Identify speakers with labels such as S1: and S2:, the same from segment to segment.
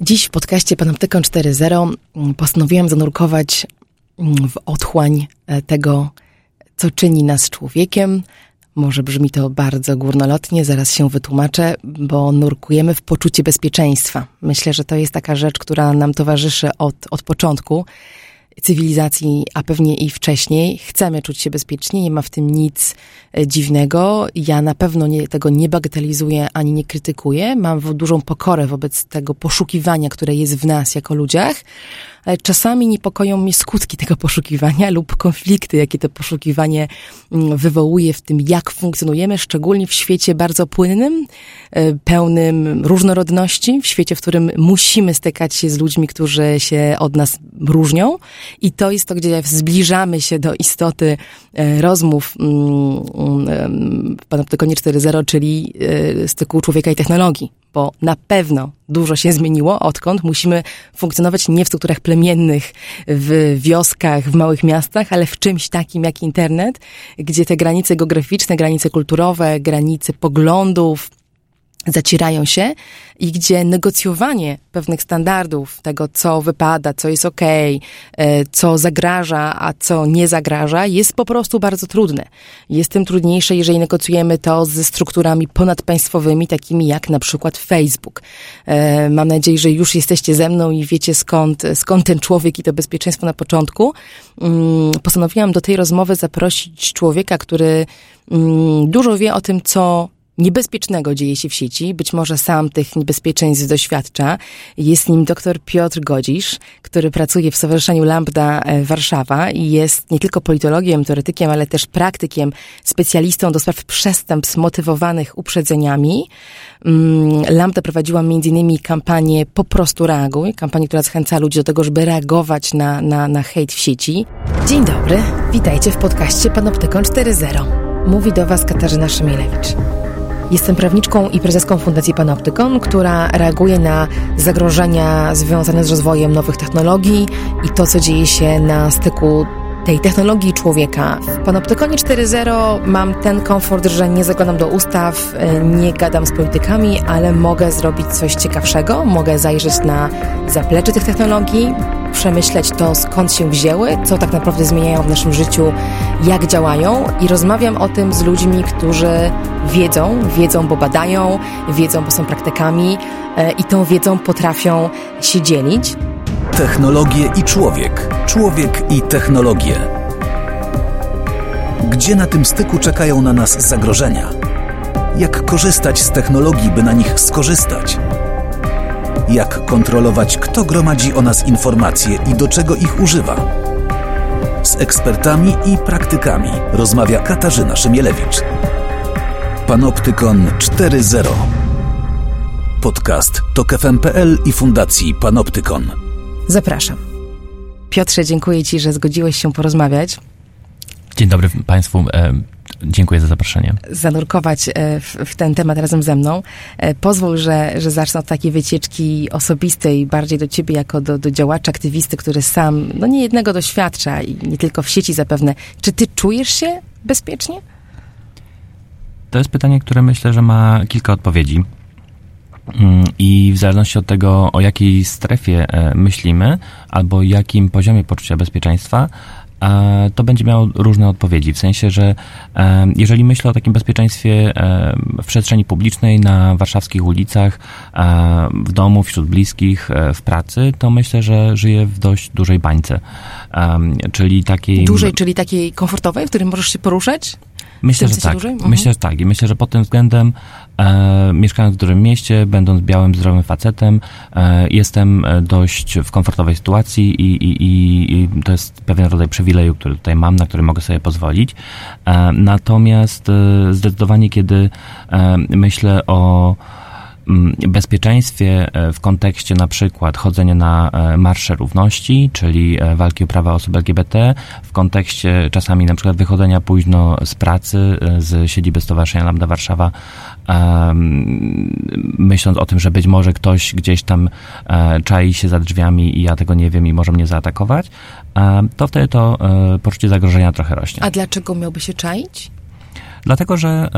S1: Dziś w podcaście Panoptykon 4.0 mm, postanowiłam zanurkować mm, w otchłań e, tego, co czyni nas człowiekiem. Może brzmi to bardzo górnolotnie, zaraz się wytłumaczę, bo nurkujemy w poczucie bezpieczeństwa. Myślę, że to jest taka rzecz, która nam towarzyszy od, od początku cywilizacji, a pewnie i wcześniej. Chcemy czuć się bezpiecznie, nie ma w tym nic e, dziwnego. Ja na pewno nie, tego nie bagatelizuję ani nie krytykuję. Mam dużą pokorę wobec tego poszukiwania, które jest w nas jako ludziach czasami niepokoją mnie skutki tego poszukiwania lub konflikty, jakie to poszukiwanie mm, wywołuje w tym, jak funkcjonujemy, szczególnie w świecie bardzo płynnym, e, pełnym różnorodności, w świecie, w którym musimy stykać się z ludźmi, którzy się od nas różnią. I to jest to, gdzie zbliżamy się do istoty e, rozmów mm, mm, Panoptykonie 4.0, czyli e, styku człowieka i technologii bo na pewno dużo się zmieniło, odkąd. Musimy funkcjonować nie w strukturach plemiennych, w wioskach, w małych miastach, ale w czymś takim jak internet, gdzie te granice geograficzne, granice kulturowe, granice poglądów, zacierają się i gdzie negocjowanie pewnych standardów, tego co wypada, co jest ok, e, co zagraża, a co nie zagraża, jest po prostu bardzo trudne. Jest tym trudniejsze, jeżeli negocjujemy to ze strukturami ponadpaństwowymi, takimi jak na przykład Facebook. E, mam nadzieję, że już jesteście ze mną i wiecie skąd, skąd ten człowiek i to bezpieczeństwo na początku. Mm, postanowiłam do tej rozmowy zaprosić człowieka, który mm, dużo wie o tym, co niebezpiecznego dzieje się w sieci. Być może sam tych niebezpieczeństw doświadcza. Jest nim dr Piotr Godzisz, który pracuje w Stowarzyszeniu Lambda e, Warszawa i jest nie tylko politologiem, teoretykiem, ale też praktykiem, specjalistą do spraw przestępstw motywowanych uprzedzeniami. Mm, Lambda prowadziła m.in. kampanię Po prostu reaguj, kampanię, która zachęca ludzi do tego, żeby reagować na, na, na hejt w sieci. Dzień dobry, witajcie w podcaście Panoptykon 4.0. Mówi do Was Katarzyna Szymielewicz. Jestem prawniczką i prezeską Fundacji Panoptykon, która reaguje na zagrożenia związane z rozwojem nowych technologii i to, co dzieje się na styku tej technologii człowieka. W Panoptykonie 4.0 mam ten komfort, że nie zaglądam do ustaw, nie gadam z politykami, ale mogę zrobić coś ciekawszego, mogę zajrzeć na zaplecze tych technologii, przemyśleć to, skąd się wzięły, co tak naprawdę zmieniają w naszym życiu, jak działają i rozmawiam o tym z ludźmi, którzy wiedzą, wiedzą, bo badają, wiedzą, bo są praktykami e, i tą wiedzą potrafią się dzielić.
S2: Technologie i człowiek. Człowiek i technologie. Gdzie na tym styku czekają na nas zagrożenia? Jak korzystać z technologii, by na nich skorzystać? Jak kontrolować, kto gromadzi o nas informacje i do czego ich używa? Z ekspertami i praktykami rozmawia Katarzyna Szymielewicz. Panoptykon 4.0 Podcast TOK FM.pl i Fundacji Panoptykon.
S1: Zapraszam. Piotrze, dziękuję Ci, że zgodziłeś się porozmawiać.
S3: Dzień dobry Państwu. E, dziękuję za zaproszenie.
S1: Zanurkować e, w, w, ten temat razem ze mną. E, pozwól, że, że zacznę od takiej wycieczki osobistej, bardziej do ciebie jako do, do działacza, aktywisty, który sam no nie jednego doświadcza i nie tylko w sieci zapewne. Czy ty czujesz się bezpiecznie?
S3: To jest pytanie, które myślę, że ma kilka odpowiedzi. Mm, I w zależności od tego, o jakiej strefie myślimy, albo jakim poziomie poczucia bezpieczeństwa, to będzie miało różne odpowiedzi. W sensie, że jeżeli myślę o takim bezpieczeństwie w przestrzeni publicznej, na warszawskich ulicach, w domu, wśród bliskich, e, w pracy, to myślę, że żyję w dość dużej bańce. Czyli takiej.
S1: Dużej, czyli takiej komfortowej, w którym możesz się poruszać?
S3: Myślę, że tak. Mhm. Myślę, że tak. I myślę, że pod tym względem, e, mieszkając w dużym mieście, będąc białym, zdrowym facetem, e, jestem e, dość w komfortowej sytuacji i, i, i, i, to jest pewien rodzaj przywileju, który tutaj mam, na który mogę sobie pozwolić. E, natomiast e, zdecydowanie, kiedy e, myślę o bezpieczeństwie e, w kontekście na przykład chodzenia na e, marsze równości, czyli e, walki o prawa osób LGBT, w kontekście czasami na przykład wychodzenia późno z pracy z siedziby Stowarzyszenia Lambda Warszawa, myśląc o tym, że być może ktoś gdzieś tam czai się za drzwiami i ja tego nie wiem i może mnie zaatakować, to wtedy to poczucie zagrożenia trochę rośnie.
S1: A dlaczego miałby się czaić?
S3: Dlatego, że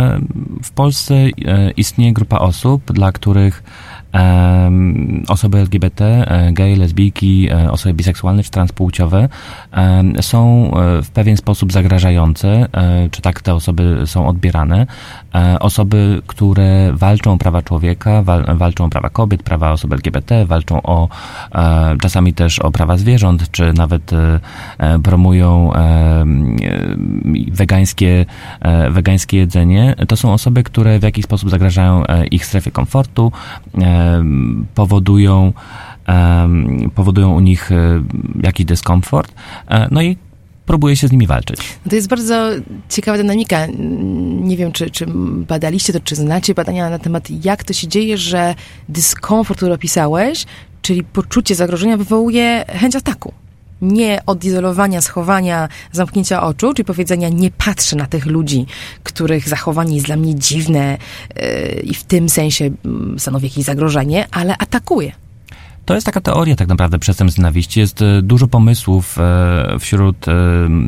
S3: w Polsce e, istnieje grupa osób, dla których osoby LGBT, gej, lesbijki, osoby biseksualne czy transpłciowe są w pewien sposób zagrażające, czy tak te osoby są odbierane. Osoby, które walczą o prawa człowieka, walczą o prawa kobiet, prawa osób LGBT, walczą o czasami też o prawa zwierząt, czy nawet promują wegańskie, wegańskie jedzenie, to są osoby, które w jakiś sposób zagrażają ich strefie komfortu, powodują, powodują u nich e, jakiś dyskomfort. E, no i próbuje się z nimi walczyć.
S1: To jest bardzo ciekawa dynamika. Nie wiem, czy, czy badaliście to, czy znacie badania na temat, jak to się dzieje, że dyskomfort, który opisałeś, czyli poczucie zagrożenia, wywołuje chęć ataku nie odizolowania, schowania, zamknięcia oczu, czyli powiedzenia nie patrzę na tych ludzi, których zachowanie jest dla mnie dziwne yy, i w tym sensie yy, stanowi jakieś zagrożenie, ale atakuję.
S3: To jest taka teoria tak naprawdę przestępstw nienawiści. Jest e, dużo pomysłów e, wśród e,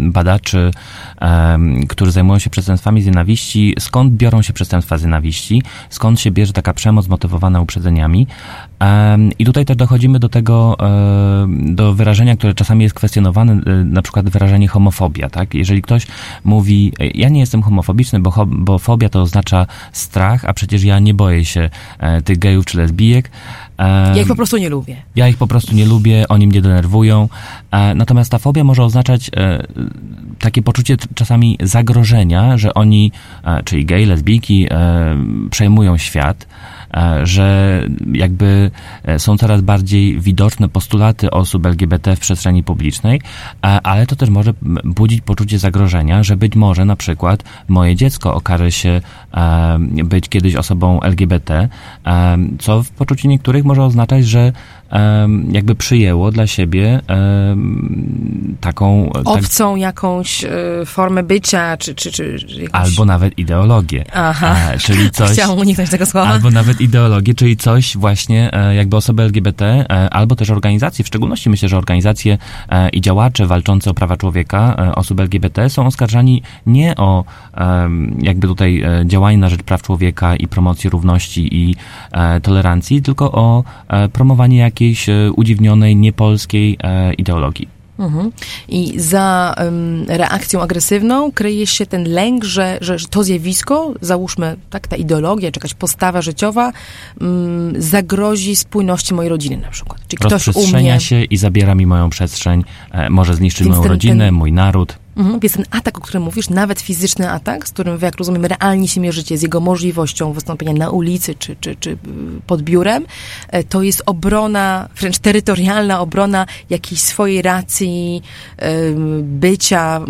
S3: badaczy, którzy zajmują się przestępstwami z nienawiści, skąd biorą się przestępstwa z nienawiści, skąd się bierze taka przemoc motywowana uprzedzeniami. I tutaj też dochodzimy do tego, do wyrażenia, które czasami jest kwestionowane, na przykład wyrażenie homofobia, tak? Jeżeli ktoś mówi, ja nie jestem homofobiczny, bo, bo fobia to oznacza strach, a przecież ja nie boję się tych gejów czy lesbijek,
S1: ja ich po prostu nie lubię.
S3: Ja ich po prostu nie lubię, oni mnie denerwują. E, natomiast ta fobia może oznaczać e, takie poczucie czasami zagrożenia, że oni, e, czyli gej, lesbijki, przejmują świat że jakby e, są coraz bardziej widoczne postulaty osób LGBT w przestrzeni publicznej, e, ale to też może budzić poczucie zagrożenia, że być może na przykład moje dziecko okaże się być kiedyś osobą LGBT, co w poczuciu niektórych może oznaczać, że jakby przyjęło dla siebie taką...
S1: Tak Obcą tak, jakąś formę bycia, czy... czy, czy
S3: jakąś... Albo nawet ideologię. Aha,
S1: czyli coś... Chciałam uniknąć tego słowa.
S3: Albo nawet ideologię, czyli coś właśnie e, jakby osoby LGBT, e, albo też organizacje, w szczególności myślę, że organizacje e, i działacze walczące o prawa człowieka, osób LGBT są oskarżani nie o jakby tutaj działanie na rzecz praw człowieka i promocji równości i tolerancji, tylko o promowanie jakiejś udziwnionej, niepolskiej ideologii. Mhm.
S1: I za um, reakcją agresywną kryje się ten lęk, że, że, że, to zjawisko, załóżmy, tak, ta ideologia, czy jakaś postawa życiowa, um, zagrozi spójności mojej rodziny na przykład.
S3: Czy ktoś umie... się i zabiera mi moją przestrzeń, e, może zniszczyć Więc moją ten, rodzinę, ten... mój naród.
S1: Mhm, więc ten atak, o którym mówisz, nawet fizyczny atak, z którym wy, jak rozumiem, realnie się mierzycie, z jego możliwością wystąpienia na ulicy czy, czy, czy pod biurem, e, to jest obrona, wręcz terytorialna obrona jakiejś swojej racji bycia,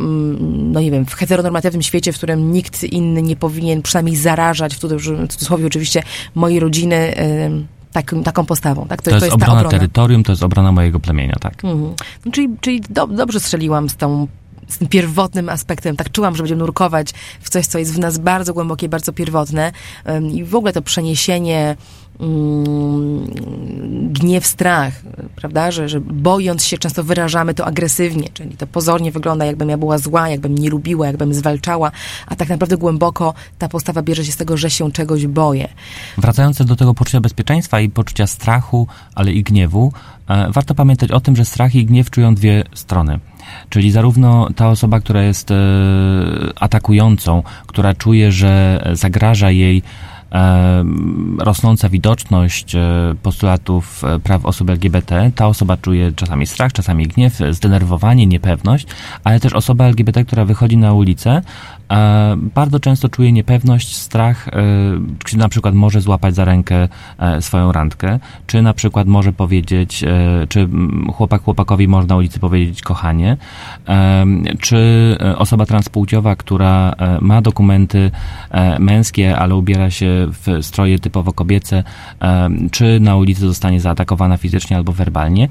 S1: no nie wiem, w heteronormatywnym świecie, w którym nikt inny nie powinien przynajmniej zarażać, w cudzysłowie oczywiście, mojej rodziny tak, taką postawą. Tak?
S3: To, to, jest, to jest obrona, obrona, terytorium, to jest obrona mojego plemienia, tak. Mhm.
S1: No, czyli czyli do, dobrze strzeliłam z tą z tym pierwotnym aspektem. Tak czułam, że będziemy nurkować w coś, co jest w nas bardzo głębokie, bardzo pierwotne. I w ogóle to przeniesienie mm, gniew, strach, prawda, że, że bojąc się często wyrażamy to agresywnie, czyli to pozornie wygląda jakbym ja była zła, jakbym nie lubiła, jakbym zwalczała, a tak naprawdę głęboko ta postawa bierze się z tego, że się czegoś boję.
S3: Wracając do tego poczucia bezpieczeństwa i poczucia strachu, ale i gniewu, e, warto pamiętać o tym, że strach i gniew czują dwie strony. Czyli zarówno ta osoba, która jest e, atakującą, która czuje, że zagraża jej e, rosnąca widoczność e, postulatów praw osób LGBT, ta osoba czuje czasami strach, czasami gniew, zdenerwowanie, niepewność, ale też osoba LGBT, która wychodzi na ulicę, bardzo często czuje niepewność, strach, e, czy na przykład może złapać za rękę e, swoją randkę, czy na przykład może powiedzieć, e, czy chłopak chłopakowi może na ulicy powiedzieć kochanie, czy osoba transpłciowa, która ma dokumenty męskie, ale ubiera się w stroje typowo kobiece, czy na ulicy zostanie zaatakowana fizycznie albo werbalnie,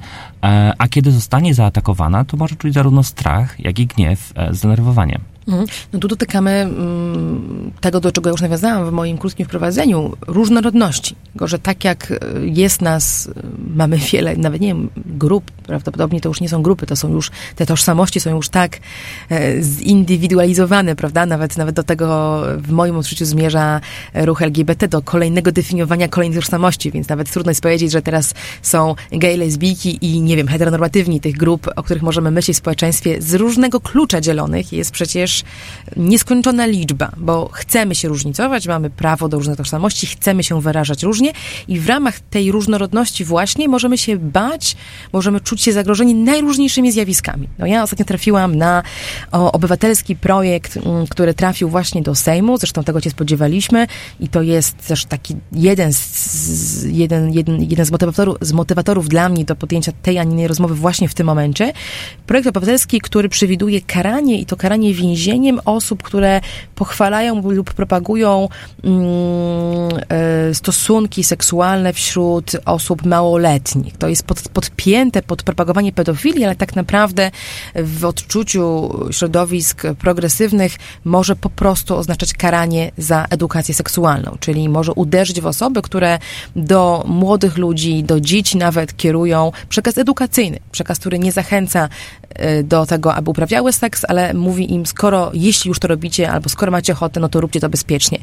S3: a kiedy zostanie zaatakowana, to może czuć zarówno strach, jak i gniew, zdenerwowanie.
S1: Mhm. No tu dotykamy mm, tego, do czego już nawiązałam w moim krótkim wprowadzeniu, różnorodności. Tylko, że tak jak jest nas, mamy wiele, nawet nie wiem, grup, prawdopodobnie to już nie są grupy, to są już, te tożsamości są już tak e, zindywidualizowane, prawda? Nawet, nawet do tego w moim odczuciu zmierza ruch LGBT, do kolejnego definiowania kolejnych tożsamości, więc nawet trudno jest powiedzieć, że teraz są gej, lesbijki i, nie wiem, heteronormatywni tych grup, o których możemy myśleć w społeczeństwie z różnego klucza dzielonych jest przecież nieskończona liczba, bo chcemy się różnicować, mamy prawo do różnych tożsamości, chcemy się wyrażać różnie i w ramach tej różnorodności właśnie możemy się bać, możemy czuć się zagrożeni najróżniejszymi zjawiskami. No ja ostatnio trafiłam na o, obywatelski projekt, mm, który trafił właśnie do Sejmu, zresztą tego się spodziewaliśmy i to jest też taki jeden z, jeden, jeden, jeden z, motywatorów, z motywatorów dla mnie do podjęcia tej, a innej rozmowy właśnie w tym momencie. Projekt obywatelski, który przewiduje karanie i to karanie więzieniem osób, które pochwalają lub propagują mm, e, stosunki seksualne wśród osób małoletnich. To jest pod, podpięte pod propagowanie pedofilii, ale tak naprawdę w odczuciu środowisk progresywnych może po prostu oznaczać karanie za edukację seksualną, czyli może uderzyć w osoby, które do młodych ludzi, do dzieci nawet kierują przekaz edukacyjny, przekaz, który nie zachęca e, do tego, aby uprawiały seks, ale mówi im, skoro, jeśli już to robicie, albo skoro macie ochotę, no to róbcie to bezpiecznie.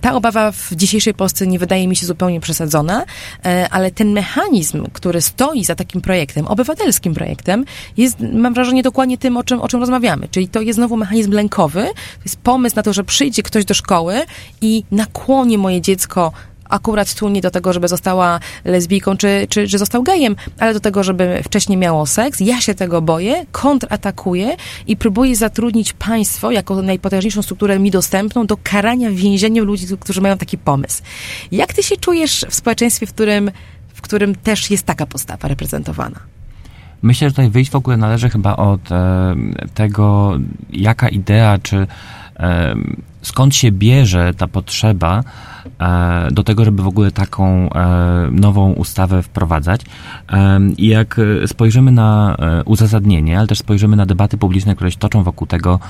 S1: Ta obawa w dzisiejszej Polsce nie wydaje mi się zupełnie przesadzona, e, ale ten mechanizm, który stoi za takim projektem, obywatelskim projektem, jest, mam wrażenie, dokładnie tym, o czym, o czym rozmawiamy. Czyli to jest znowu mechanizm lękowy, to jest pomysł na to, że przyjdzie ktoś do szkoły i nakłoni moje dziecko akurat tu nie do tego, żeby została lesbijką czy, czy, czy został gejem, ale do tego, żeby wcześniej miało seks. Ja się tego boję, kontratakuję i próbuję zatrudnić państwo jako najpotężniejszą strukturę mi dostępną do karania więzieniem ludzi, którzy mają taki pomysł. Jak ty się czujesz w społeczeństwie, w którym, w którym też jest taka postawa reprezentowana?
S3: Myślę, że tutaj wyjść w ogóle należy chyba od e, tego, jaka idea, czy e, skąd się bierze ta potrzeba do tego, żeby w ogóle taką e, nową ustawę wprowadzać. E, I jak spojrzymy na uzasadnienie, ale też spojrzymy na debaty publiczne, które się toczą wokół tego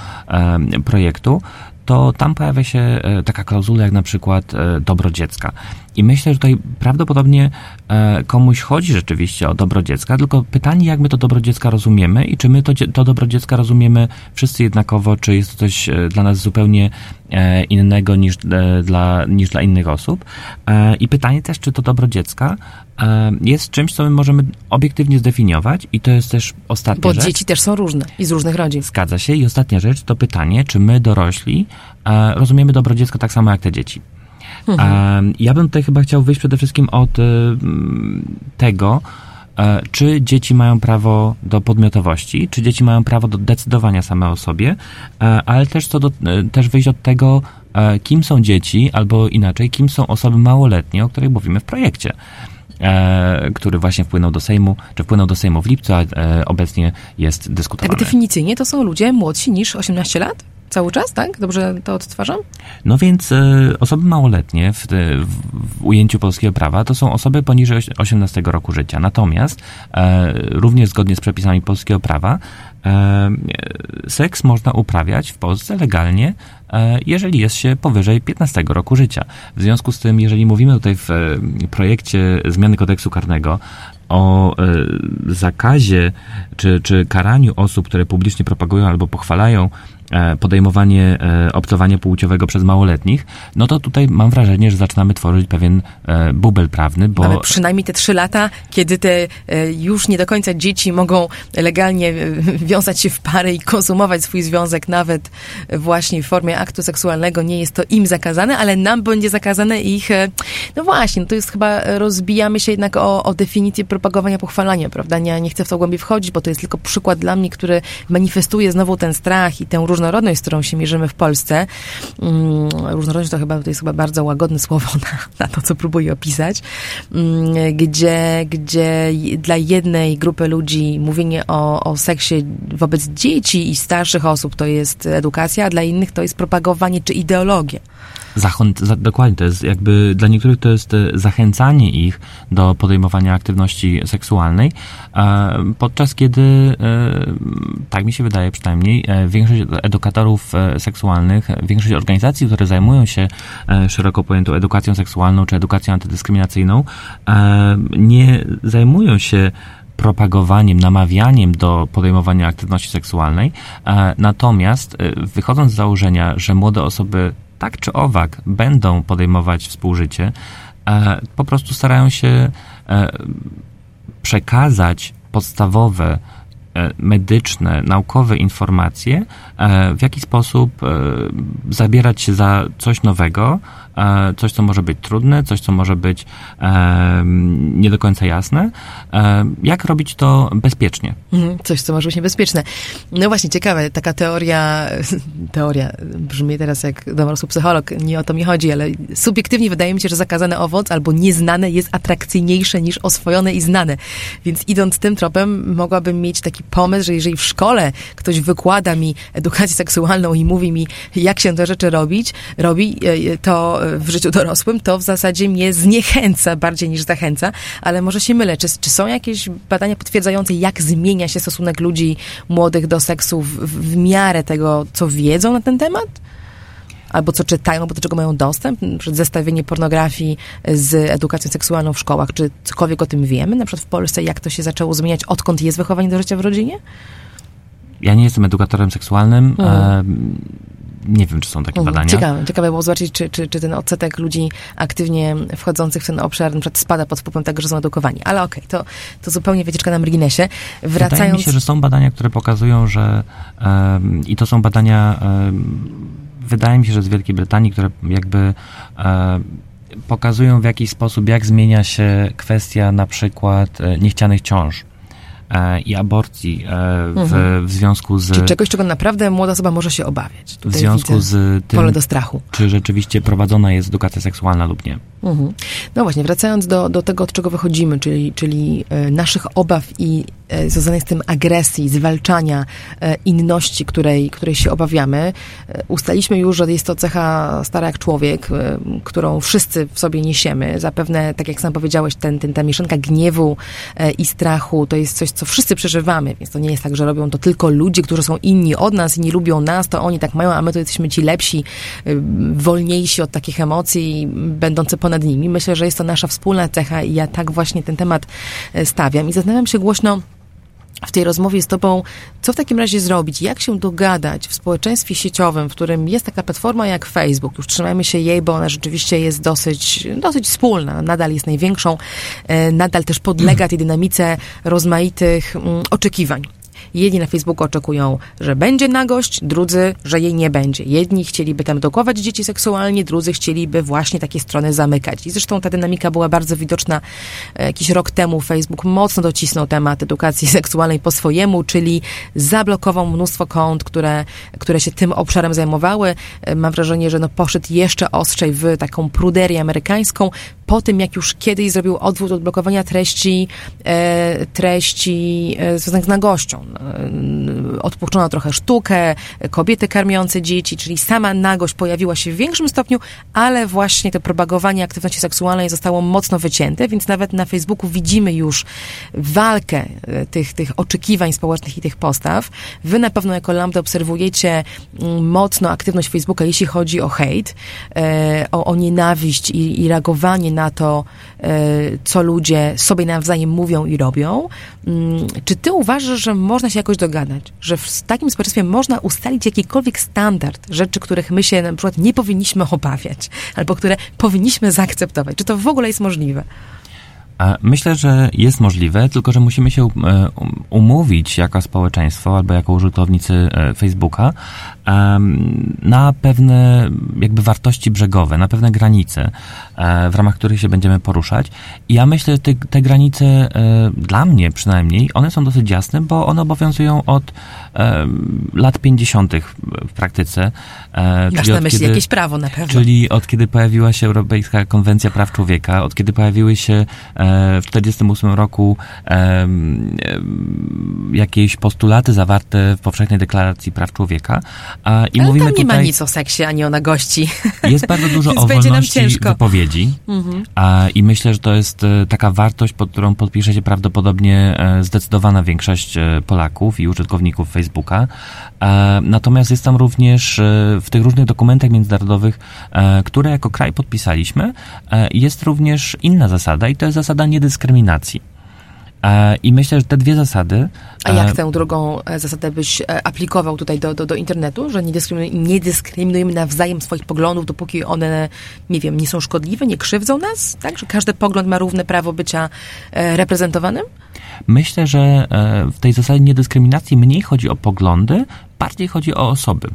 S3: projektu, to tam pojawia się taka klauzula jak na przykład dobro dziecka. I myślę, że tutaj prawdopodobnie komuś chodzi rzeczywiście o dobro dziecka, tylko pytanie, jak my to dobro dziecka rozumiemy i czy my to, to dobro dziecka rozumiemy wszyscy jednakowo, czy jest to coś dla nas zupełnie E, innego niż e, dla, niż dla innych osób. E, I pytanie też, czy to dobro dziecka jest czymś, co my możemy obiektywnie zdefiniować i to jest też ostatnia
S1: Bo
S3: rzecz.
S1: Bo dzieci też są różne i z różnych rodzin.
S3: Zgadza się. I ostatnia rzecz to pytanie, czy my dorośli rozumiemy dobro dziecka tak samo jak te dzieci. Mhm. Ja bym tutaj chyba chciał wyjść przede wszystkim od tego, E, czy dzieci mają prawo do podmiotowości, czy dzieci mają prawo do decydowania same o sobie, e, ale też, co do, e, też wyjść od tego, kim są dzieci, albo inaczej, kim są osoby małoletnie, o których mówimy w projekcie. który właśnie wpłynął do Sejmu, czy wpłynął do Sejmu w lipcu, a obecnie jest dyskutowany.
S1: Tak definicyjnie to są ludzie młodsi niż 18 lat? Cały czas, tak? Dobrze to odtwarzam?
S3: No więc e, osoby małoletnie w, w, ujęciu polskiego prawa to są osoby poniżej 18 roku życia. Natomiast e, również zgodnie z przepisami polskiego prawa e, seks można uprawiać w Polsce legalnie, jeżeli jest się powyżej 15 roku życia. W związku z tym, jeżeli mówimy tutaj w projekcie zmiany kodeksu karnego o zakazie czy, czy karaniu osób, które publicznie propagują albo pochwalają podejmowanie e, obcowania płciowego przez małoletnich, no to tutaj mam wrażenie, że zaczynamy tworzyć pewien e, bubel prawny, bo...
S1: Mamy przynajmniej te trzy lata, kiedy te już nie do końca dzieci mogą legalnie wiązać się w pary i konsumować swój związek nawet właśnie w formie aktu seksualnego. Nie jest to im zakazane, ale nam będzie zakazane ich... No właśnie, no to jest chyba, rozbijamy się jednak o, o definicję propagowania pochwalania, prawda? Nie, nie chcę w to głębiej wchodzić, bo to jest tylko przykład dla mnie, który manifestuje znowu ten strach i tę różnorodność, z którą się mierzymy w Polsce, mm, różnorodność to chyba to jest chyba bardzo łagodne słowo na, na to, co próbuję opisać, mm, gdzie, gdzie dla jednej grupy ludzi mówienie o, o seksie wobec dzieci i starszych osób to jest edukacja, a dla innych to jest propagowanie czy ideologię.
S3: Zachęt, za, dokładnie, to jest jakby dla niektórych to jest e, zachęcanie ich do podejmowania aktywności seksualnej, podczas kiedy, e, tak mi się wydaje przynajmniej, e, większość edukatorów seksualnych, większość organizacji, które zajmują się szeroko pojętą edukacją seksualną czy edukacją antydyskryminacyjną, nie zajmują się propagowaniem, namawianiem do podejmowania aktywności seksualnej. Natomiast wychodząc z założenia, że młode osoby tak czy owak będą podejmować współżycie, e, po prostu starają się e, przekazać podstawowe E, medyczne, naukowe informacje, w jaki sposób zabierać się za coś nowego, coś, co może być trudne, coś, co może być nie do końca jasne. Jak robić to bezpiecznie?
S1: Mhm, coś, co może być niebezpieczne. No właśnie, ciekawe, taka teoria, teoria brzmi teraz jak dorosły psycholog, nie o to mi chodzi, ale subiektywnie wydaje mi się, że zakazany owoc albo nieznane jest atrakcyjniejsze niż oswojone i znane. Więc idąc tym tropem, mogłabym mieć taki pomysł, że jeżeli w szkole ktoś wykłada mi edukację seksualną i mówi mi, jak się te rzeczy robić, robi e, e, to w życiu dorosłym, to w zasadzie mnie zniechęca bardziej niż zachęca, ale może się mylę. Czy, czy są jakieś badania potwierdzające, jak zmienia się stosunek ludzi młodych do seksu w, w miarę tego, co wiedzą na ten temat? albo co czytają, albo do czego mają dostęp, przed zestawienie pornografii z edukacją seksualną w szkołach, czy cokolwiek o tym wiemy, na przykład w Polsce, jak to się zaczęło zmieniać, odkąd jest wychowanie do życia w rodzinie?
S3: Ja nie jestem edukatorem seksualnym. Mhm. Nie wiem, czy są takie mhm. badania.
S1: Ciekawe, ciekawe było zobaczyć, czy, czy, czy ten odsetek ludzi aktywnie wchodzących w ten obszar na przykład spada pod wpływem tego, że są edukowani. Ale okej, okay, to, to zupełnie wycieczka na marginesie.
S3: Wracając... Wydaje mi się, że są badania, które pokazują, że um, i to są badania um, wydaje mi się, że z Wielkiej Brytanii, które jakby e, pokazują w jakiś sposób, jak zmienia się kwestia na przykład e, niechcianych ciąż i aborcji e, w, mhm. w, związku z...
S1: Czyli czegoś, czego naprawdę młoda osoba może się obawiać.
S3: Tutaj w związku z tym,
S1: pole do strachu.
S3: czy rzeczywiście prowadzona jest edukacja seksualna lub nie.
S1: Mhm. No właśnie, wracając do, do tego, od czego wychodzimy, czyli, czyli e, naszych obaw i e, związanej z tym agresji, zwalczania e, inności, której, której się obawiamy. Ustaliśmy już, że jest to cecha stara jak człowiek, którą wszyscy w sobie niesiemy. Zapewne, tak jak sam powiedziałeś, ten, ten, ta mieszanka gniewu i strachu to jest coś, co wszyscy przeżywamy, więc to nie jest tak, że robią to tylko ludzie, którzy są inni od nas i nie lubią nas, to oni tak mają, a my to jesteśmy ci lepsi, wolniejsi od takich emocji, będący ponad nad nimi. Myślę, że jest to nasza wspólna cecha i ja tak właśnie ten temat e, stawiam. I zastanawiam się głośno, w tej rozmowie z Tobą, co w takim razie zrobić, jak się dogadać w społeczeństwie sieciowym, w którym jest taka platforma jak Facebook. Już trzymajmy się jej, bo ona rzeczywiście jest dosyć, dosyć wspólna, nadal jest największą, e, nadal też podlega tej dynamice rozmaitych mm, oczekiwań. Jedni na Facebooku oczekują, że będzie nagość, drudzy, że jej nie będzie. Jedni chcieliby tam edukować dzieci seksualnie, drudzy chcieliby właśnie takie strony zamykać. I zresztą ta dynamika była bardzo widoczna e, jakiś rok temu. Facebook mocno docisnął temat edukacji seksualnej po swojemu, czyli zablokował mnóstwo kont, które, które się tym obszarem zajmowały. E, mam wrażenie, że no poszedł jeszcze ostrzej w taką pruderię amerykańską, po tym, jak już kiedyś zrobił odwrót od blokowania treści, e, treści związanych z nagością. E, odpuszczono trochę sztukę, kobiety karmiące dzieci, czyli sama nagość pojawiła się w większym stopniu, ale właśnie to propagowanie aktywności seksualnej zostało mocno wycięte, więc nawet na Facebooku widzimy już walkę e, tych, tych oczekiwań społecznych i tych postaw. Wy na pewno jako Lambda obserwujecie mm, mocno aktywność Facebooka, jeśli chodzi o hejt, e, o, o nienawiść i, i reagowanie na to, co ludzie sobie nawzajem mówią i robią. Mm, czy ty uważasz, że można się jakoś dogadać? Że w takim społeczeństwie można ustalić jakikolwiek standard rzeczy, których my się na przykład nie powinniśmy obawiać, albo które powinniśmy zaakceptować? Czy to w ogóle jest możliwe?
S3: Myślę, że jest możliwe, tylko że musimy się e, umówić jako społeczeństwo albo jako użytkownicy e, Facebooka na pewne jakby wartości brzegowe, na pewne granice, e, w ramach których się będziemy poruszać. I ja myślę, że te, te granice dla mnie przynajmniej, one są dosyć jasne, bo one obowiązują od lat 50. w praktyce.
S1: Masz na myśli kiedy, jakieś prawo na pewno.
S3: Czyli od kiedy pojawiła się Europejska Konwencja Praw Człowieka, od kiedy pojawiły się w 1948 roku jakieś postulaty zawarte w Powszechnej Deklaracji Praw Człowieka.
S1: I Ale mówimy tam nie tutaj, ma nic o seksie, ani o nagości.
S3: Jest bardzo dużo o wolności wypowiedzi mhm. i myślę, że to jest e, taka wartość, pod którą podpisze się prawdopodobnie e, zdecydowana większość e, Polaków i użytkowników Facebooka. Natomiast jest tam również w tych różnych dokumentach międzynarodowych, które jako kraj podpisaliśmy, jest również inna zasada i to jest zasada niedyskryminacji. I myślę, że te dwie zasady.
S1: A jak tę drugą zasadę byś aplikował tutaj do, do, do internetu, że nie dyskryminujemy, nie dyskryminujemy nawzajem swoich poglądów, dopóki one, nie wiem, nie są szkodliwe, nie krzywdzą nas? Tak? Że każdy pogląd ma równe prawo bycia reprezentowanym?
S3: Myślę, że w tej zasadzie niedyskryminacji mniej chodzi o poglądy, bardziej chodzi o osoby.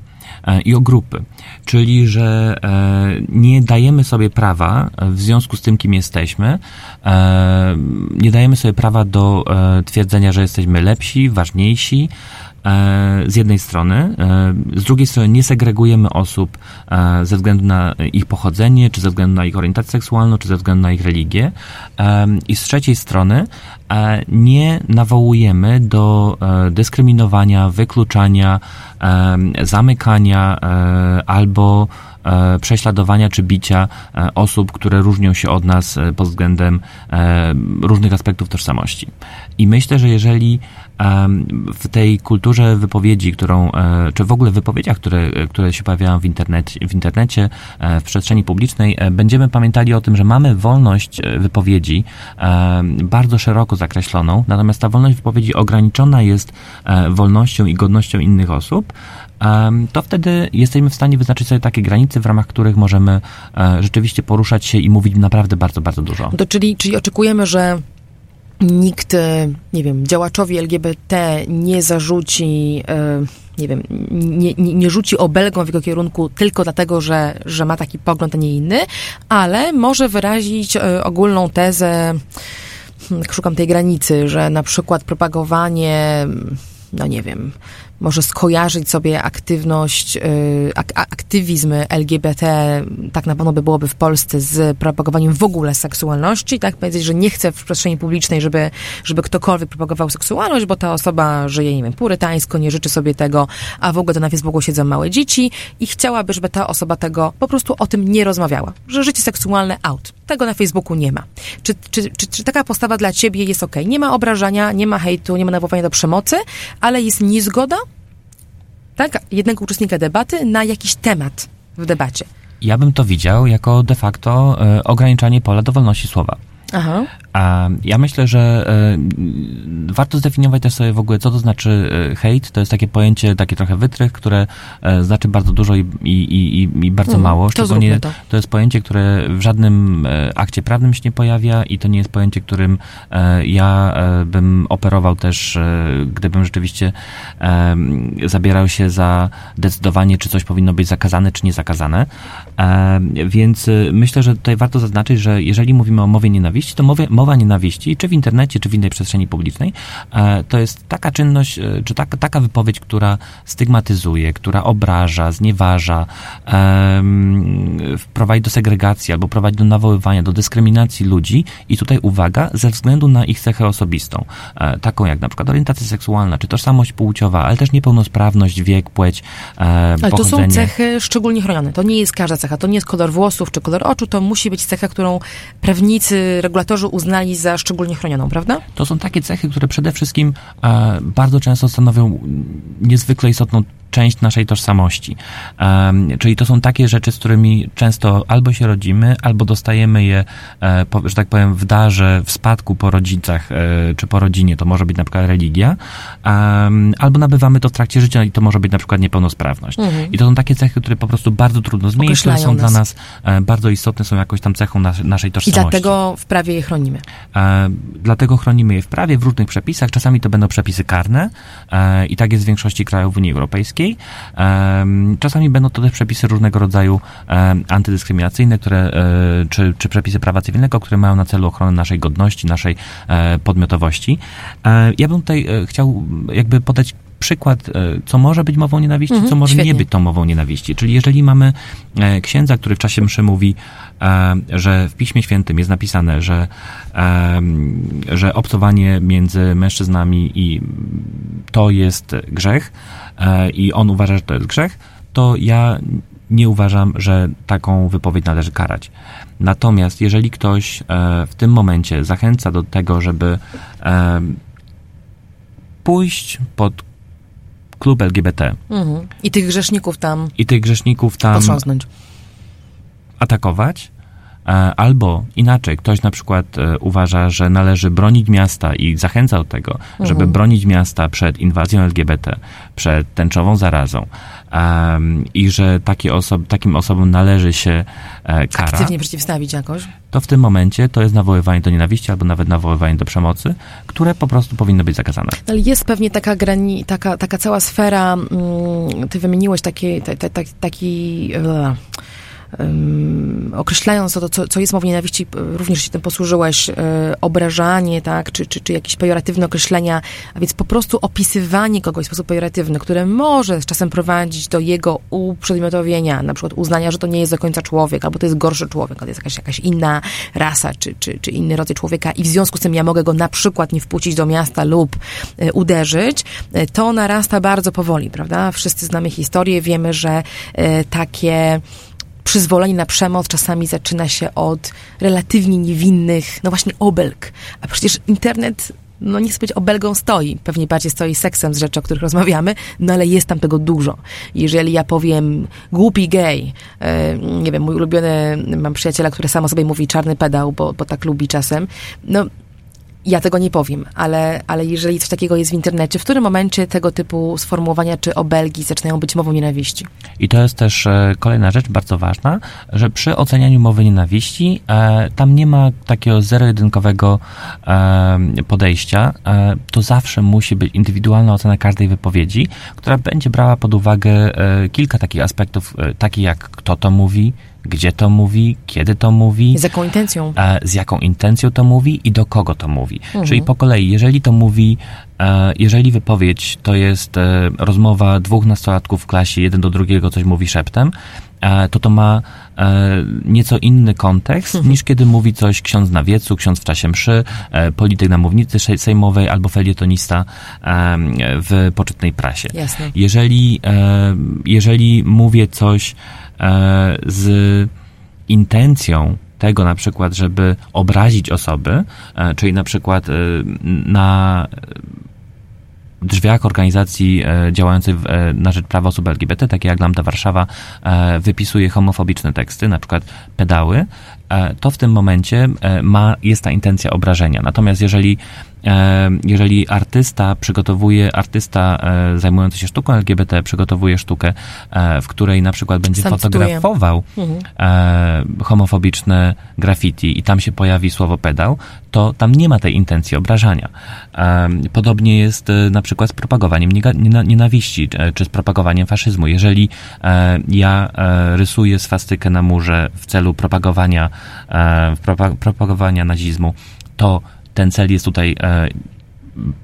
S3: E, i o grupy. Czyli, że e, nie dajemy sobie prawa w związku z tym, kim jesteśmy, e, nie dajemy sobie prawa do twierdzenia, że jesteśmy lepsi, ważniejsi, z jednej strony, z drugiej strony nie segregujemy osób ze względu na ich pochodzenie, czy ze względu na ich orientację seksualną, czy ze względu na ich religię. I z trzeciej strony nie nawołujemy do dyskryminowania, wykluczania, zamykania e, albo e, prześladowania czy bicia e, osób, które różnią się od nas pod względem różnych aspektów tożsamości. I myślę, że jeżeli w tej kulturze wypowiedzi, którą, czy w ogóle wypowiedziach, które, które się pojawiają w internecie, w internecie, w przestrzeni publicznej, będziemy pamiętali o tym, że mamy wolność wypowiedzi bardzo szeroko zakreśloną, natomiast ta wolność wypowiedzi ograniczona jest wolnością i godnością innych osób, to wtedy jesteśmy w stanie wyznaczyć sobie takie granice, w ramach których możemy e, rzeczywiście poruszać się i mówić naprawdę bardzo, bardzo dużo.
S1: To czyli, czyli oczekujemy, że nikt, e, nie wiem, działaczowi LGBT nie zarzuci, e, nie wiem, nie, nie, nie rzuci obelgą w jego kierunku tylko dlatego, że, że ma taki pogląd, a nie inny, ale może wyrazić ogólną tezę, hmm, szukam tej granicy, że na przykład propagowanie, no nie wiem, może skojarzyć sobie aktywność, y, ak aktywizm LGBT, tak na pewno by byłoby w Polsce z propagowaniem w ogóle seksualności, tak powiedzieć, że nie chce w przestrzeni publicznej, żeby, żeby ktokolwiek propagował seksualność, bo ta osoba żyje, nie wiem, purytańsko, nie życzy sobie tego, a w ogóle to na Facebooku siedzą małe dzieci i chciałaby, żeby ta osoba tego po prostu o tym nie rozmawiała, że życie seksualne out. Tego na Facebooku nie ma. Czy, czy, czy, czy taka postawa dla ciebie jest ok? Nie ma obrażania, nie ma hejtu, nie ma nawoływania do przemocy, ale jest niezgoda tak, jednego uczestnika debaty na jakiś temat w debacie.
S3: Ja bym to widział jako de facto e, ograniczanie pola do wolności słowa. Aha. A ja myślę, że e, warto zdefiniować też sobie w ogóle, co to znaczy e, hate. To jest takie pojęcie, takie trochę wytrych, które e, znaczy bardzo dużo i, i, i, i bardzo mm, mało. Szczególnie to. to jest pojęcie, które w żadnym e, akcie prawnym się nie pojawia i to nie jest pojęcie, którym ja bym operował też, gdybym rzeczywiście zabierał się za decydowanie, czy coś powinno być zakazane, czy nie zakazane. Więc myślę, że tutaj warto zaznaczyć, że jeżeli mówimy o mowie nienawiści, to mowie, mowa nienawiści, czy w internecie, czy w innej przestrzeni publicznej, e, to jest taka czynność, e, czy taka, taka wypowiedź, która stygmatyzuje, która obraża, znieważa, prowadzi do segregacji albo prowadzi do nawoływania, do dyskryminacji ludzi i tutaj uwaga, ze względu na ich cechę osobistą, e, taką jak na przykład orientacja seksualna, czy tożsamość płciowa, ale też niepełnosprawność, wiek, płeć,
S1: Ale to są cechy szczególnie chronione. To nie jest każda cecha, to nie jest kolor włosów czy kolor oczu, to musi być cecha, którą prawnicy, regulatorzy uznali za szczególnie chronioną, prawda?
S3: To są takie cechy, które przede wszystkim e, bardzo często stanowią niezwykle istotną część naszej tożsamości. Czyli to są takie rzeczy, z którymi często albo się rodzimy, albo dostajemy je, e, że tak powiem, w darze, w spadku po rodzicach, e, czy po rodzinie, to może być na przykład religia, albo nabywamy to w trakcie życia i to może być na przykład niepełnosprawność. Mhm. I to są takie cechy, które po prostu bardzo trudno zmienić, które są nas. dla nas e, bardzo istotne, są jakoś tam cechą nas, naszej tożsamości.
S1: I dlatego w prawie je chronimy.
S3: Dlatego chronimy je w prawie, w różnych przepisach, czasami to będą przepisy karne i tak jest w większości krajów Unii Europejskiej, Czasami będą to też przepisy różnego rodzaju antydyskryminacyjne, które, e, czy, czy przepisy prawa cywilnego, które mają na celu ochronę naszej godności, naszej e, podmiotowości. E, ja bym tutaj chciał jakby podać przykład, co może być mową nienawiści,
S1: Mhm,
S3: co może
S1: świetnie.
S3: nie być tą mową nienawiści. Czyli jeżeli mamy e, księdza, który w czasie mszy mówi, e, że w Piśmie Świętym jest napisane, że, e, że obcowanie między mężczyznami i to jest grzech e, i on uważa, że to jest grzech, to ja nie uważam, że taką wypowiedź należy karać. Natomiast jeżeli ktoś e, w tym momencie zachęca do tego, żeby e, pójść pod klub LGBT
S1: Mhm. I tych grzeszników tam
S3: i tych grzeszników tam
S1: potrząsnąć.
S3: atakować, e, albo inaczej, ktoś na przykład e, uważa, że należy bronić miasta i zachęca do tego, żeby
S1: Mhm.
S3: bronić miasta przed inwazją LGBT, przed tęczową zarazą i że takie osoby, takim osobom należy się e, kara,
S1: Aktywnie przeciwstawić jakoś.
S3: to w tym momencie to jest nawoływanie do nienawiści albo nawet nawoływanie do przemocy, które po prostu powinno być zakazane.
S1: Ale jest pewnie taka grani, taka, taka cała sfera, mm, ty wymieniłeś taki, ta, ta, ta, taki e, określając to, co, co jest mową nienawiści, e, również się tym posłużyłeś, e, obrażanie, tak, czy, czy, czy jakieś pejoratywne określenia, a więc po prostu opisywanie kogoś w sposób pejoratywny, które może z czasem prowadzić do jego uprzedmiotowienia, na przykład uznania, że to nie jest do końca człowiek, albo to jest gorszy człowiek, albo to jest jakaś, jakaś inna rasa, czy, czy, czy inny rodzaj człowieka i w związku z tym ja mogę go na przykład nie wpuścić do miasta lub e, uderzyć, to narasta bardzo powoli, prawda? Wszyscy znamy historię, wiemy, że takie przyzwolenie na przemoc czasami zaczyna się od relatywnie niewinnych, no właśnie obelg. A przecież internet, no nie chcę być obelgą stoi, pewnie bardziej stoi seksem z rzeczy, o których rozmawiamy, no ale jest tam tego dużo. Jeżeli ja powiem głupi gej, e, nie wiem, mój ulubiony, mam przyjaciela, który sam o sobie mówi czarny pedał, bo, bo tak lubi czasem, no ja tego nie powiem, ale, ale jeżeli coś takiego jest w internecie, w którym momencie tego typu sformułowania czy obelgi zaczynają być mową nienawiści?
S3: I to jest też e, kolejna rzecz bardzo ważna, że przy ocenianiu mowy nienawiści e, tam nie ma takiego zero-jedynkowego e, podejścia. E, to zawsze musi być indywidualna ocena każdej wypowiedzi, która będzie brała pod uwagę e, kilka takich aspektów, e, takich jak kto to mówi, gdzie to mówi, kiedy to mówi,
S1: Z jaką intencją?
S3: e, z jaką intencją to mówi i do kogo to mówi. Czyli po kolei, jeżeli to mówi, e, jeżeli wypowiedź to jest e, rozmowa dwóch nastolatków w klasie, jeden do drugiego coś mówi szeptem, to to ma e, nieco inny kontekst niż kiedy mówi coś ksiądz na wiecu, ksiądz w czasie mszy, e, polityk na mównicy sejmowej albo felietonista w poczytnej prasie.
S1: Jasne.
S3: Jeżeli, e, jeżeli mówię coś z intencją tego na przykład, żeby obrazić osoby, e, czyli na przykład e, na drzwiach organizacji e, e, na rzecz praw osób LGBT, takie jak Lambda Warszawa, e, wypisuje homofobiczne teksty, na przykład pedały, e, to w tym momencie e, ma, jest ta intencja obrażenia. Natomiast jeżeli, e, jeżeli artysta przygotowuje, artysta e, zajmujący się sztuką LGBT przygotowuje sztukę, e, w której na przykład będzie
S1: Sam
S3: fotografował
S1: Mhm.
S3: e, homofobiczne graffiti i tam się pojawi słowo pedał, to tam nie ma tej intencji obrażania. E, podobnie jest e, na przykład z propagowaniem nienawiści, e, czy z propagowaniem faszyzmu. Jeżeli e, ja e, rysuję swastykę na murze w celu propagowania, e, propa- propagowania nazizmu, to ten cel jest tutaj e,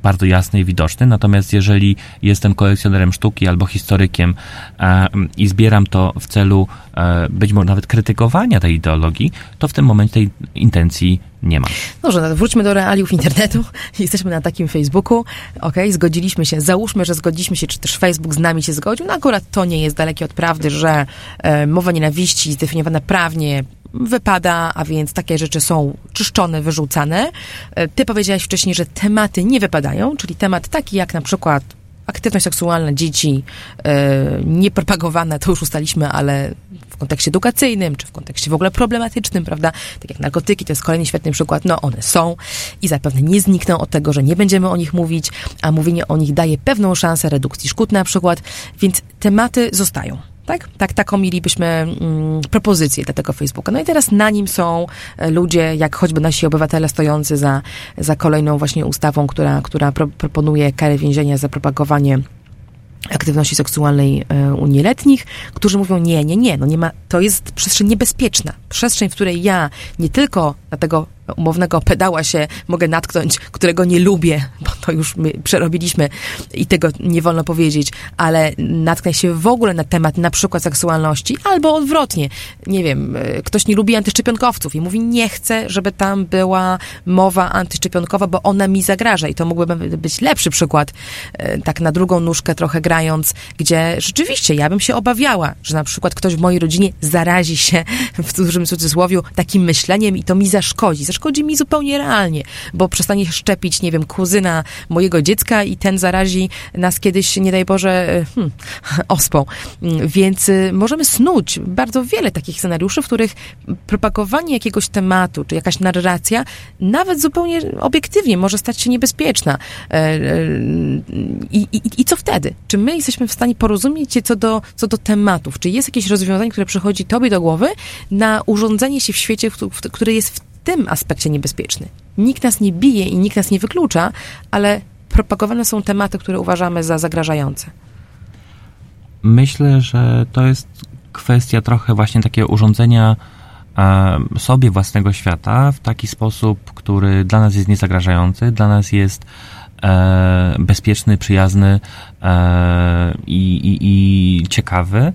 S3: bardzo jasny i widoczny. Natomiast jeżeli jestem kolekcjonerem sztuki albo historykiem e, i zbieram to w celu e, być może nawet krytykowania tej ideologii, to w tym momencie tej intencji nie ma.
S1: Dobrze, no wróćmy do realiów internetu. Jesteśmy na takim Facebooku. Okej, zgodziliśmy się. Załóżmy, że zgodziliśmy się, czy też Facebook z nami się zgodził. No akurat to nie jest dalekie od prawdy, że e, mowa nienawiści zdefiniowana prawnie wypada, a więc takie rzeczy są czyszczone, wyrzucane. E, Ty powiedziałaś wcześniej, że tematy nie wypadają, czyli temat taki jak na przykład aktywność seksualna dzieci, e, niepropagowana, to już ustaliśmy, ale w kontekście edukacyjnym, czy w kontekście w ogóle problematycznym, prawda? Tak jak narkotyki, to jest kolejny świetny przykład. No, one są i zapewne nie znikną od tego, że nie będziemy o nich mówić, a mówienie o nich daje pewną szansę redukcji szkód na przykład, więc tematy zostają. Tak? tak, taką mielibyśmy mm, propozycję dla tego Facebooka. No i teraz na nim są e, ludzie, jak choćby nasi obywatele stojący za, za kolejną właśnie ustawą, która, która pro, proponuje karę więzienia za propagowanie aktywności seksualnej e, u nieletnich, którzy mówią nie, nie, nie, no nie ma, to jest przestrzeń niebezpieczna. Przestrzeń, w której ja nie tylko na tego umownego pedała się mogę natknąć, którego nie lubię, bo to już my przerobiliśmy i tego nie wolno powiedzieć, ale natknę się w ogóle na temat na przykład seksualności, albo odwrotnie. Nie wiem, e, ktoś nie lubi antyszczepionkowców i mówi, nie chcę, żeby tam była mowa antyszczepionkowa, bo ona mi zagraża. I to mógłby być lepszy przykład, e, tak na drugą nóżkę trochę grając, gdzie rzeczywiście ja bym się obawiała, że na przykład ktoś w mojej rodzinie zarazi się w dużym cudzysłowie takim myśleniem i to mi zaszkodzi. Zaszkodzi mi zupełnie realnie, bo przestanie szczepić, nie wiem, kuzyna mojego dziecka i ten zarazi nas kiedyś, nie daj Boże, e, hmm, ospą. Więc y, możemy snuć bardzo wiele takich scenariuszy, w których propagowanie jakiegoś tematu, czy jakaś narracja, nawet zupełnie obiektywnie może stać się niebezpieczna. E, e, I, i, i co wtedy? Czy my jesteśmy w stanie porozumieć się co do, co do tematów? Czy jest jakieś rozwiązanie, które przychodzi tobie do głowy na urządzenie się w świecie, który jest w tym aspekcie niebezpieczny? Nikt nas nie bije i nikt nas nie wyklucza, ale propagowane są tematy, które uważamy za zagrażające.
S3: Myślę, że to jest kwestia trochę właśnie takiego urządzenia e, sobie własnego świata w taki sposób, który dla nas jest niezagrażający, dla nas jest e, bezpieczny, przyjazny e, i, i, i ciekawy,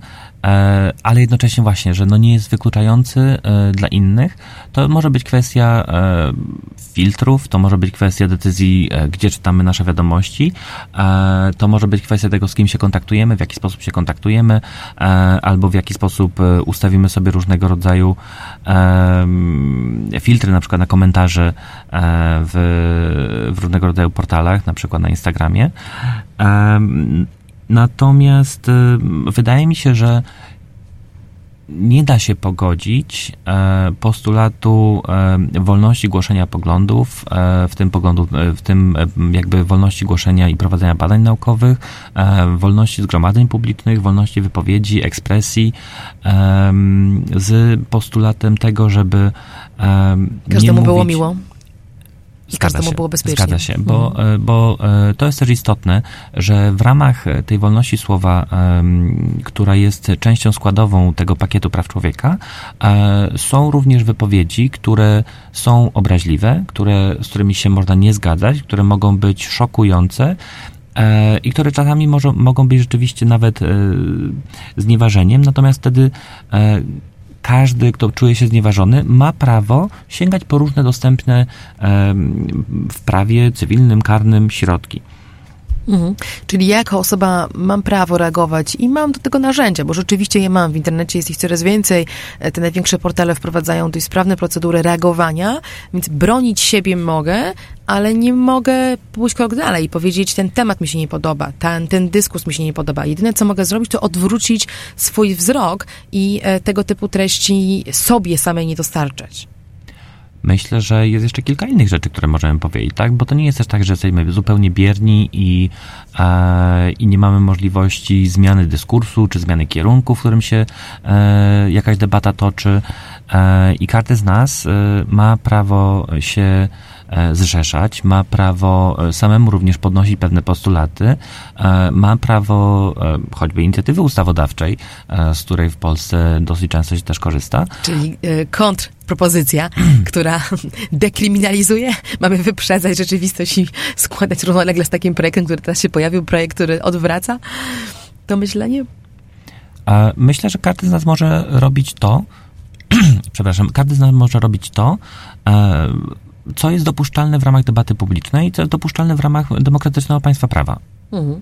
S3: ale jednocześnie właśnie, że no nie jest wykluczający e, dla innych. To może być kwestia e, filtrów, to może być kwestia decyzji, gdzie czytamy nasze wiadomości, to może być kwestia tego, z kim się kontaktujemy, w jaki sposób się kontaktujemy, albo w jaki sposób ustawimy sobie różnego rodzaju filtry, na przykład na komentarze w, w różnego rodzaju portalach, na przykład na Instagramie. Natomiast y, wydaje mi się, że nie da się pogodzić e, postulatu e, wolności głoszenia poglądów, e, w tym poglądu, w tym jakby wolności głoszenia i prowadzenia badań naukowych, wolności zgromadzeń publicznych, wolności wypowiedzi, ekspresji, z postulatem tego, żeby
S1: Każdemu
S3: nie
S1: było
S3: mówić,
S1: miło. I
S3: Zgadza
S1: każdemu
S3: się,
S1: było bezpiecznie.
S3: Zgadza się, bo,
S1: Mhm.
S3: bo e, to jest też istotne, że w ramach tej wolności słowa, która jest częścią składową tego pakietu praw człowieka, e, są również wypowiedzi, które są obraźliwe, które, z którymi się można nie zgadzać, które mogą być szokujące, e, i które czasami może, mogą być rzeczywiście nawet znieważeniem, natomiast wtedy każdy, kto czuje się znieważony, ma prawo sięgać po różne dostępne w prawie cywilnym, karnym środki.
S1: Mhm. Czyli ja jako osoba mam prawo reagować i mam do tego narzędzia, bo rzeczywiście je mam. W internecie jest ich coraz więcej. E, te największe portale wprowadzają dość sprawne procedury reagowania, więc bronić siebie mogę, ale nie mogę pójść krok dalej i powiedzieć, ten temat mi się nie podoba, ten, ten dyskurs mi się nie podoba. Jedyne, co mogę zrobić, to odwrócić swój wzrok i e, tego typu treści sobie samej nie dostarczać.
S3: Myślę, że jest jeszcze kilka innych rzeczy, które możemy powiedzieć, tak? Bo to nie jest też tak, że jesteśmy zupełnie bierni i, e, i nie mamy możliwości zmiany dyskursu czy zmiany kierunku, w którym się e, jakaś debata toczy. E, I każdy z nas e, ma prawo się zrzeszać, ma prawo e, samemu również podnosić pewne postulaty, e, ma prawo choćby inicjatywy ustawodawczej, z której w Polsce dosyć często się też korzysta.
S1: Czyli kontrpropozycja, która dekryminalizuje. Mamy wyprzedzać rzeczywistość i składać równolegle z takim projektem, który teraz się pojawił, projekt, który odwraca to myślenie?
S3: Myślę, że każdy z nas może robić to, przepraszam, każdy z nas może robić to, co jest dopuszczalne w ramach debaty publicznej, co jest dopuszczalne w ramach demokratycznego państwa prawa. Mhm.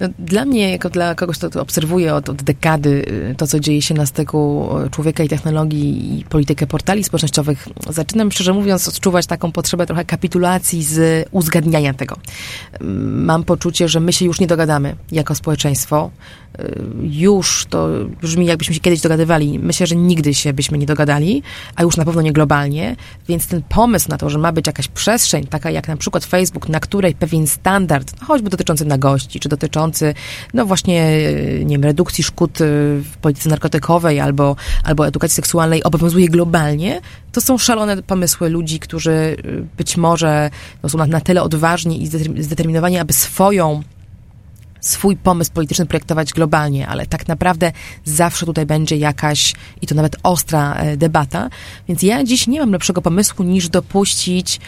S1: No, dla mnie, jako dla kogoś, kto obserwuje od, od, dekady y, to, co dzieje się na styku człowieka i technologii i politykę portali społecznościowych, zaczynam, szczerze mówiąc, odczuwać taką potrzebę trochę kapitulacji z uzgadniania tego. Mam poczucie, że my się już nie dogadamy jako społeczeństwo. Y, już to brzmi, jakbyśmy się kiedyś dogadywali. Myślę, że nigdy się byśmy nie dogadali, a już na pewno nie globalnie. Więc ten pomysł na to, że ma być jakaś przestrzeń, taka jak na przykład Facebook, na której pewien standard, choćby dotyczący na gości, czy dotyczący, no właśnie, nie wiem, redukcji szkód y, w polityce narkotykowej albo, albo edukacji seksualnej obowiązuje globalnie, to są szalone pomysły ludzi, którzy y, być może no, są na, na tyle odważni i zdeterminowani, aby swoją swój pomysł polityczny projektować globalnie, ale tak naprawdę zawsze tutaj będzie jakaś, i to nawet ostra e, debata. Więc ja dziś nie mam lepszego pomysłu niż dopuścić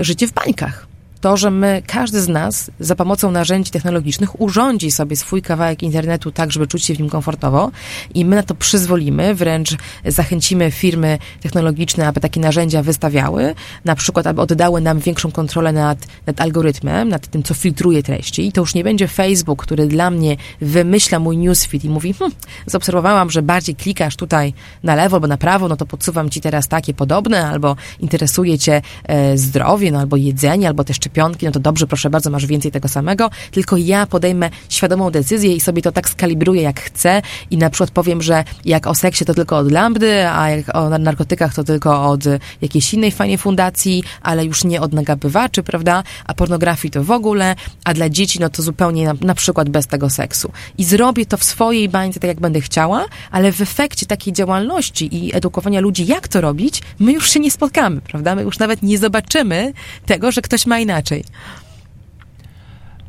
S1: życie w bańkach to, że my, każdy z nas za pomocą narzędzi technologicznych urządzi sobie swój kawałek internetu tak, żeby czuć się w nim komfortowo i my na to przyzwolimy, wręcz zachęcimy firmy technologiczne, aby takie narzędzia wystawiały, na przykład, aby oddały nam większą kontrolę nad, nad algorytmem, nad tym, co filtruje treści. I to już nie będzie Facebook, który dla mnie wymyśla mój newsfeed i mówi, hm, zaobserwowałam, że bardziej klikasz tutaj na lewo albo na prawo, no to podsuwam ci teraz takie podobne, albo interesuje cię e, zdrowie, no albo jedzenie, albo też szczepionki, no to dobrze, proszę bardzo, masz więcej tego samego, tylko ja podejmę świadomą decyzję i sobie to tak skalibruję jak chcę. I na przykład powiem, że jak o seksie to tylko od lambdy, a jak o narkotykach to tylko od jakiejś innej fajnej fundacji, ale już nie od nagabywaczy, prawda, a pornografii to w ogóle, a dla dzieci no to zupełnie na, na przykład bez tego seksu. I zrobię to w swojej bańce tak jak będę chciała, ale w efekcie takiej działalności i edukowania ludzi, jak to robić, my już się nie spotkamy, prawda? My już nawet nie zobaczymy tego, że ktoś ma inaczej inaczej.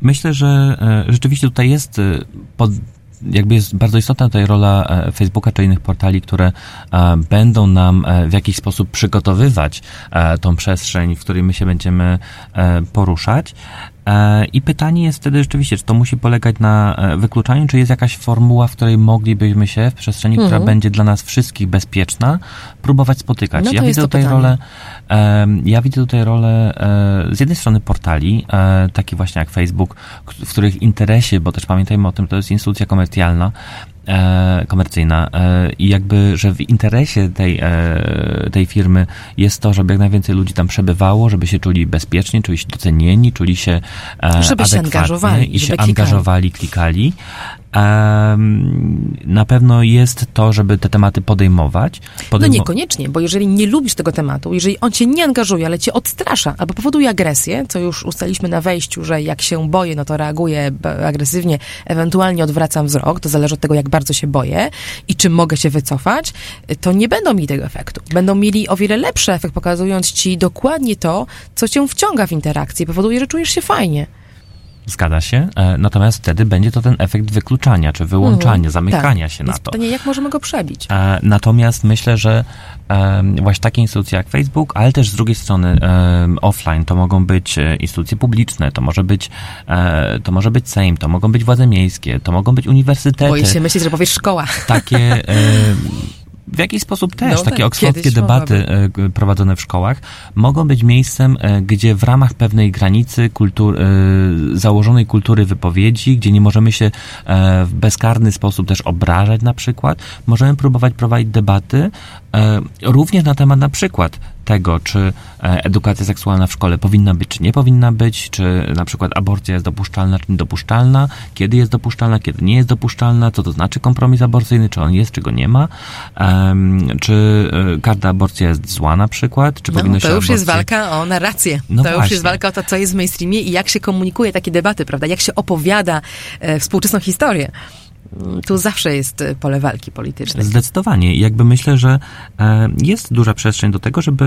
S3: Myślę, że e, rzeczywiście tutaj jest e, pod jakby jest bardzo istotna tutaj rola e, Facebooka czy innych portali, które będą nam w jakiś sposób przygotowywać tą przestrzeń, w której my się będziemy poruszać. E, I pytanie jest wtedy rzeczywiście, czy to musi polegać na e, wykluczaniu, czy jest jakaś formuła, w której moglibyśmy się w przestrzeni, która mhm. będzie dla nas wszystkich bezpieczna, próbować spotykać.
S1: No
S3: ja widzę tutaj
S1: pytanie.
S3: rolę, ja widzę tutaj rolę z jednej strony portali, e, taki właśnie jak Facebook, w których interesie, bo też pamiętajmy o tym, to jest instytucja komercjalna, e, komercyjna e, i jakby, że w interesie tej, e, tej firmy jest to, żeby jak najwięcej ludzi tam przebywało, żeby się czuli bezpiecznie, czuli się docenieni, czuli się
S1: e, żeby się angażowali,
S3: i się klikali. angażowali, klikali. Na pewno jest to, żeby te tematy podejmować.
S1: Podejmo- no niekoniecznie, bo jeżeli nie lubisz tego tematu, jeżeli on cię nie angażuje, ale cię odstrasza albo powoduje agresję, co już ustaliliśmy na wejściu, że jak się boję, no to reaguję agresywnie, ewentualnie odwracam wzrok, to zależy od tego, jak bardzo się boję i czy mogę się wycofać, to nie będą mieli tego efektu. Będą mieli o wiele lepszy efekt, pokazując ci dokładnie to, co cię wciąga w interakcję, powoduje, że czujesz się fajnie.
S3: Zgadza się. E, natomiast wtedy będzie to ten efekt wykluczania, czy wyłączania, mm, zamykania
S1: tak.
S3: się na to.
S1: Pytanie, jak możemy go przebić?
S3: E, natomiast myślę, że właśnie takie instytucje jak Facebook, ale też z drugiej strony offline, to mogą być e, instytucje publiczne, to może być, to może być Sejm, to mogą być władze miejskie, to mogą być uniwersytety.
S1: Boję się myśleć, że powiesz szkoła.
S3: Takie w jakiś sposób też no, takie tak, oksfordzkie debaty mogłaby. prowadzone w szkołach mogą być miejscem, e, gdzie w ramach pewnej granicy kultur, e, założonej kultury wypowiedzi, gdzie nie możemy się e, w bezkarny sposób też obrażać na przykład, możemy próbować prowadzić debaty również na temat na przykład tego, czy e, edukacja seksualna w szkole powinna być, czy nie powinna być, czy na przykład aborcja jest dopuszczalna, czy niedopuszczalna, kiedy jest dopuszczalna, kiedy nie jest dopuszczalna, co to znaczy kompromis aborcyjny, czy on jest, czy go nie ma, czy e, każda aborcja jest zła na przykład, czy
S1: no,
S3: powinno
S1: to
S3: się
S1: już
S3: aborcję...
S1: jest walka o narrację. No to właśnie. już jest walka o to, co jest w mainstreamie i jak się komunikuje takie debaty, prawda? Jak się opowiada e, współczesną historię tu zawsze jest e, pole walki politycznej.
S3: Zdecydowanie. Jakby myślę, że e, jest duża przestrzeń do tego, żeby,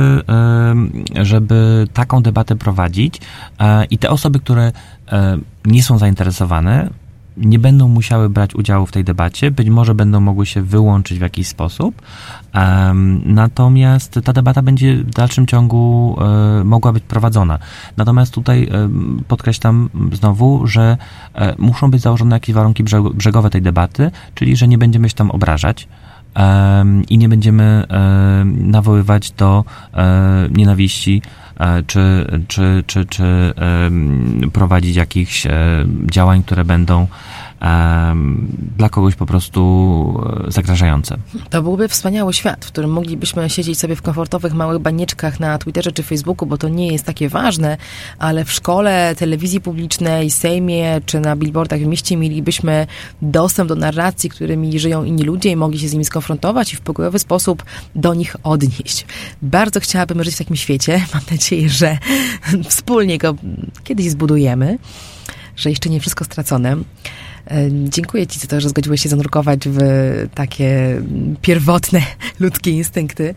S3: e, żeby taką debatę prowadzić i te osoby, które nie są zainteresowane, nie będą musiały brać udziału w tej debacie, być może będą mogły się wyłączyć w jakiś sposób, um, natomiast ta debata będzie w dalszym ciągu um, mogła być prowadzona. Natomiast tutaj um, podkreślam znowu, że muszą być założone jakieś warunki brzegowe tej debaty, czyli że nie będziemy się tam obrażać, i nie będziemy nawoływać do nienawiści, czy, czy, czy, czy prowadzić jakichś działań, które będą dla kogoś po prostu e, zagrażające.
S1: To byłby wspaniały świat, w którym moglibyśmy siedzieć sobie w komfortowych małych banieczkach na Twitterze czy Facebooku, bo to nie jest takie ważne, ale w szkole, telewizji publicznej, Sejmie czy na billboardach w mieście mielibyśmy dostęp do narracji, którymi żyją inni ludzie i mogli się z nimi skonfrontować i w pokojowy sposób do nich odnieść. Bardzo chciałabym żyć w takim świecie. Mam nadzieję, że wspólnie go kiedyś zbudujemy, że jeszcze nie wszystko stracone. Dziękuję Ci za to, że zgodziłeś się zanurkować w takie pierwotne ludzkie instynkty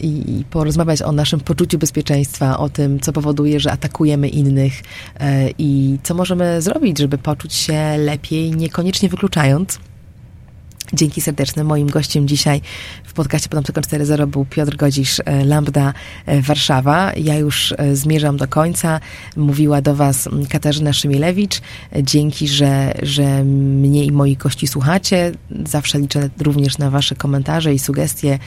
S1: i, i porozmawiać o naszym poczuciu bezpieczeństwa, o tym, co powoduje, że atakujemy innych i co możemy zrobić, żeby poczuć się lepiej, niekoniecznie wykluczając. Dzięki serdeczne. Moim gościem dzisiaj w podcaście Panoptykon 4.0 był Piotr Godzisz, e, Lambda e, Warszawa. Ja już e, zmierzam do końca. Mówiła do Was Katarzyna Szymielewicz. Dzięki, że, że mnie i moich gości słuchacie. Zawsze liczę również na Wasze komentarze i sugestie,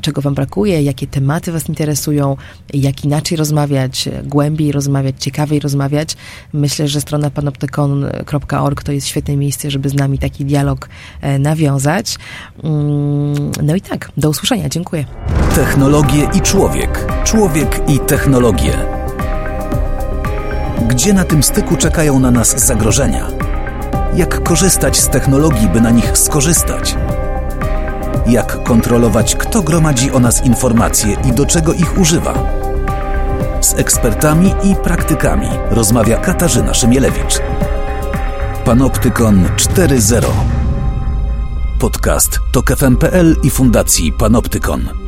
S1: czego Wam brakuje, jakie tematy Was interesują, jak inaczej rozmawiać, głębiej rozmawiać, ciekawiej rozmawiać. Myślę, że strona panoptykon.org to jest świetne miejsce, żeby z nami taki dialog nawiązać. Mm, no i tak, do usłyszenia. Dziękuję.
S2: Technologie i człowiek. Człowiek i technologie. Gdzie na tym styku czekają na nas zagrożenia? Jak korzystać z technologii, by na nich skorzystać? Jak kontrolować, kto gromadzi o nas informacje i do czego ich używa? Z ekspertami i praktykami rozmawia Katarzyna Szymielewicz. Panoptykon 4.0 Podcast to KFM.pl i Fundacji Panoptykon.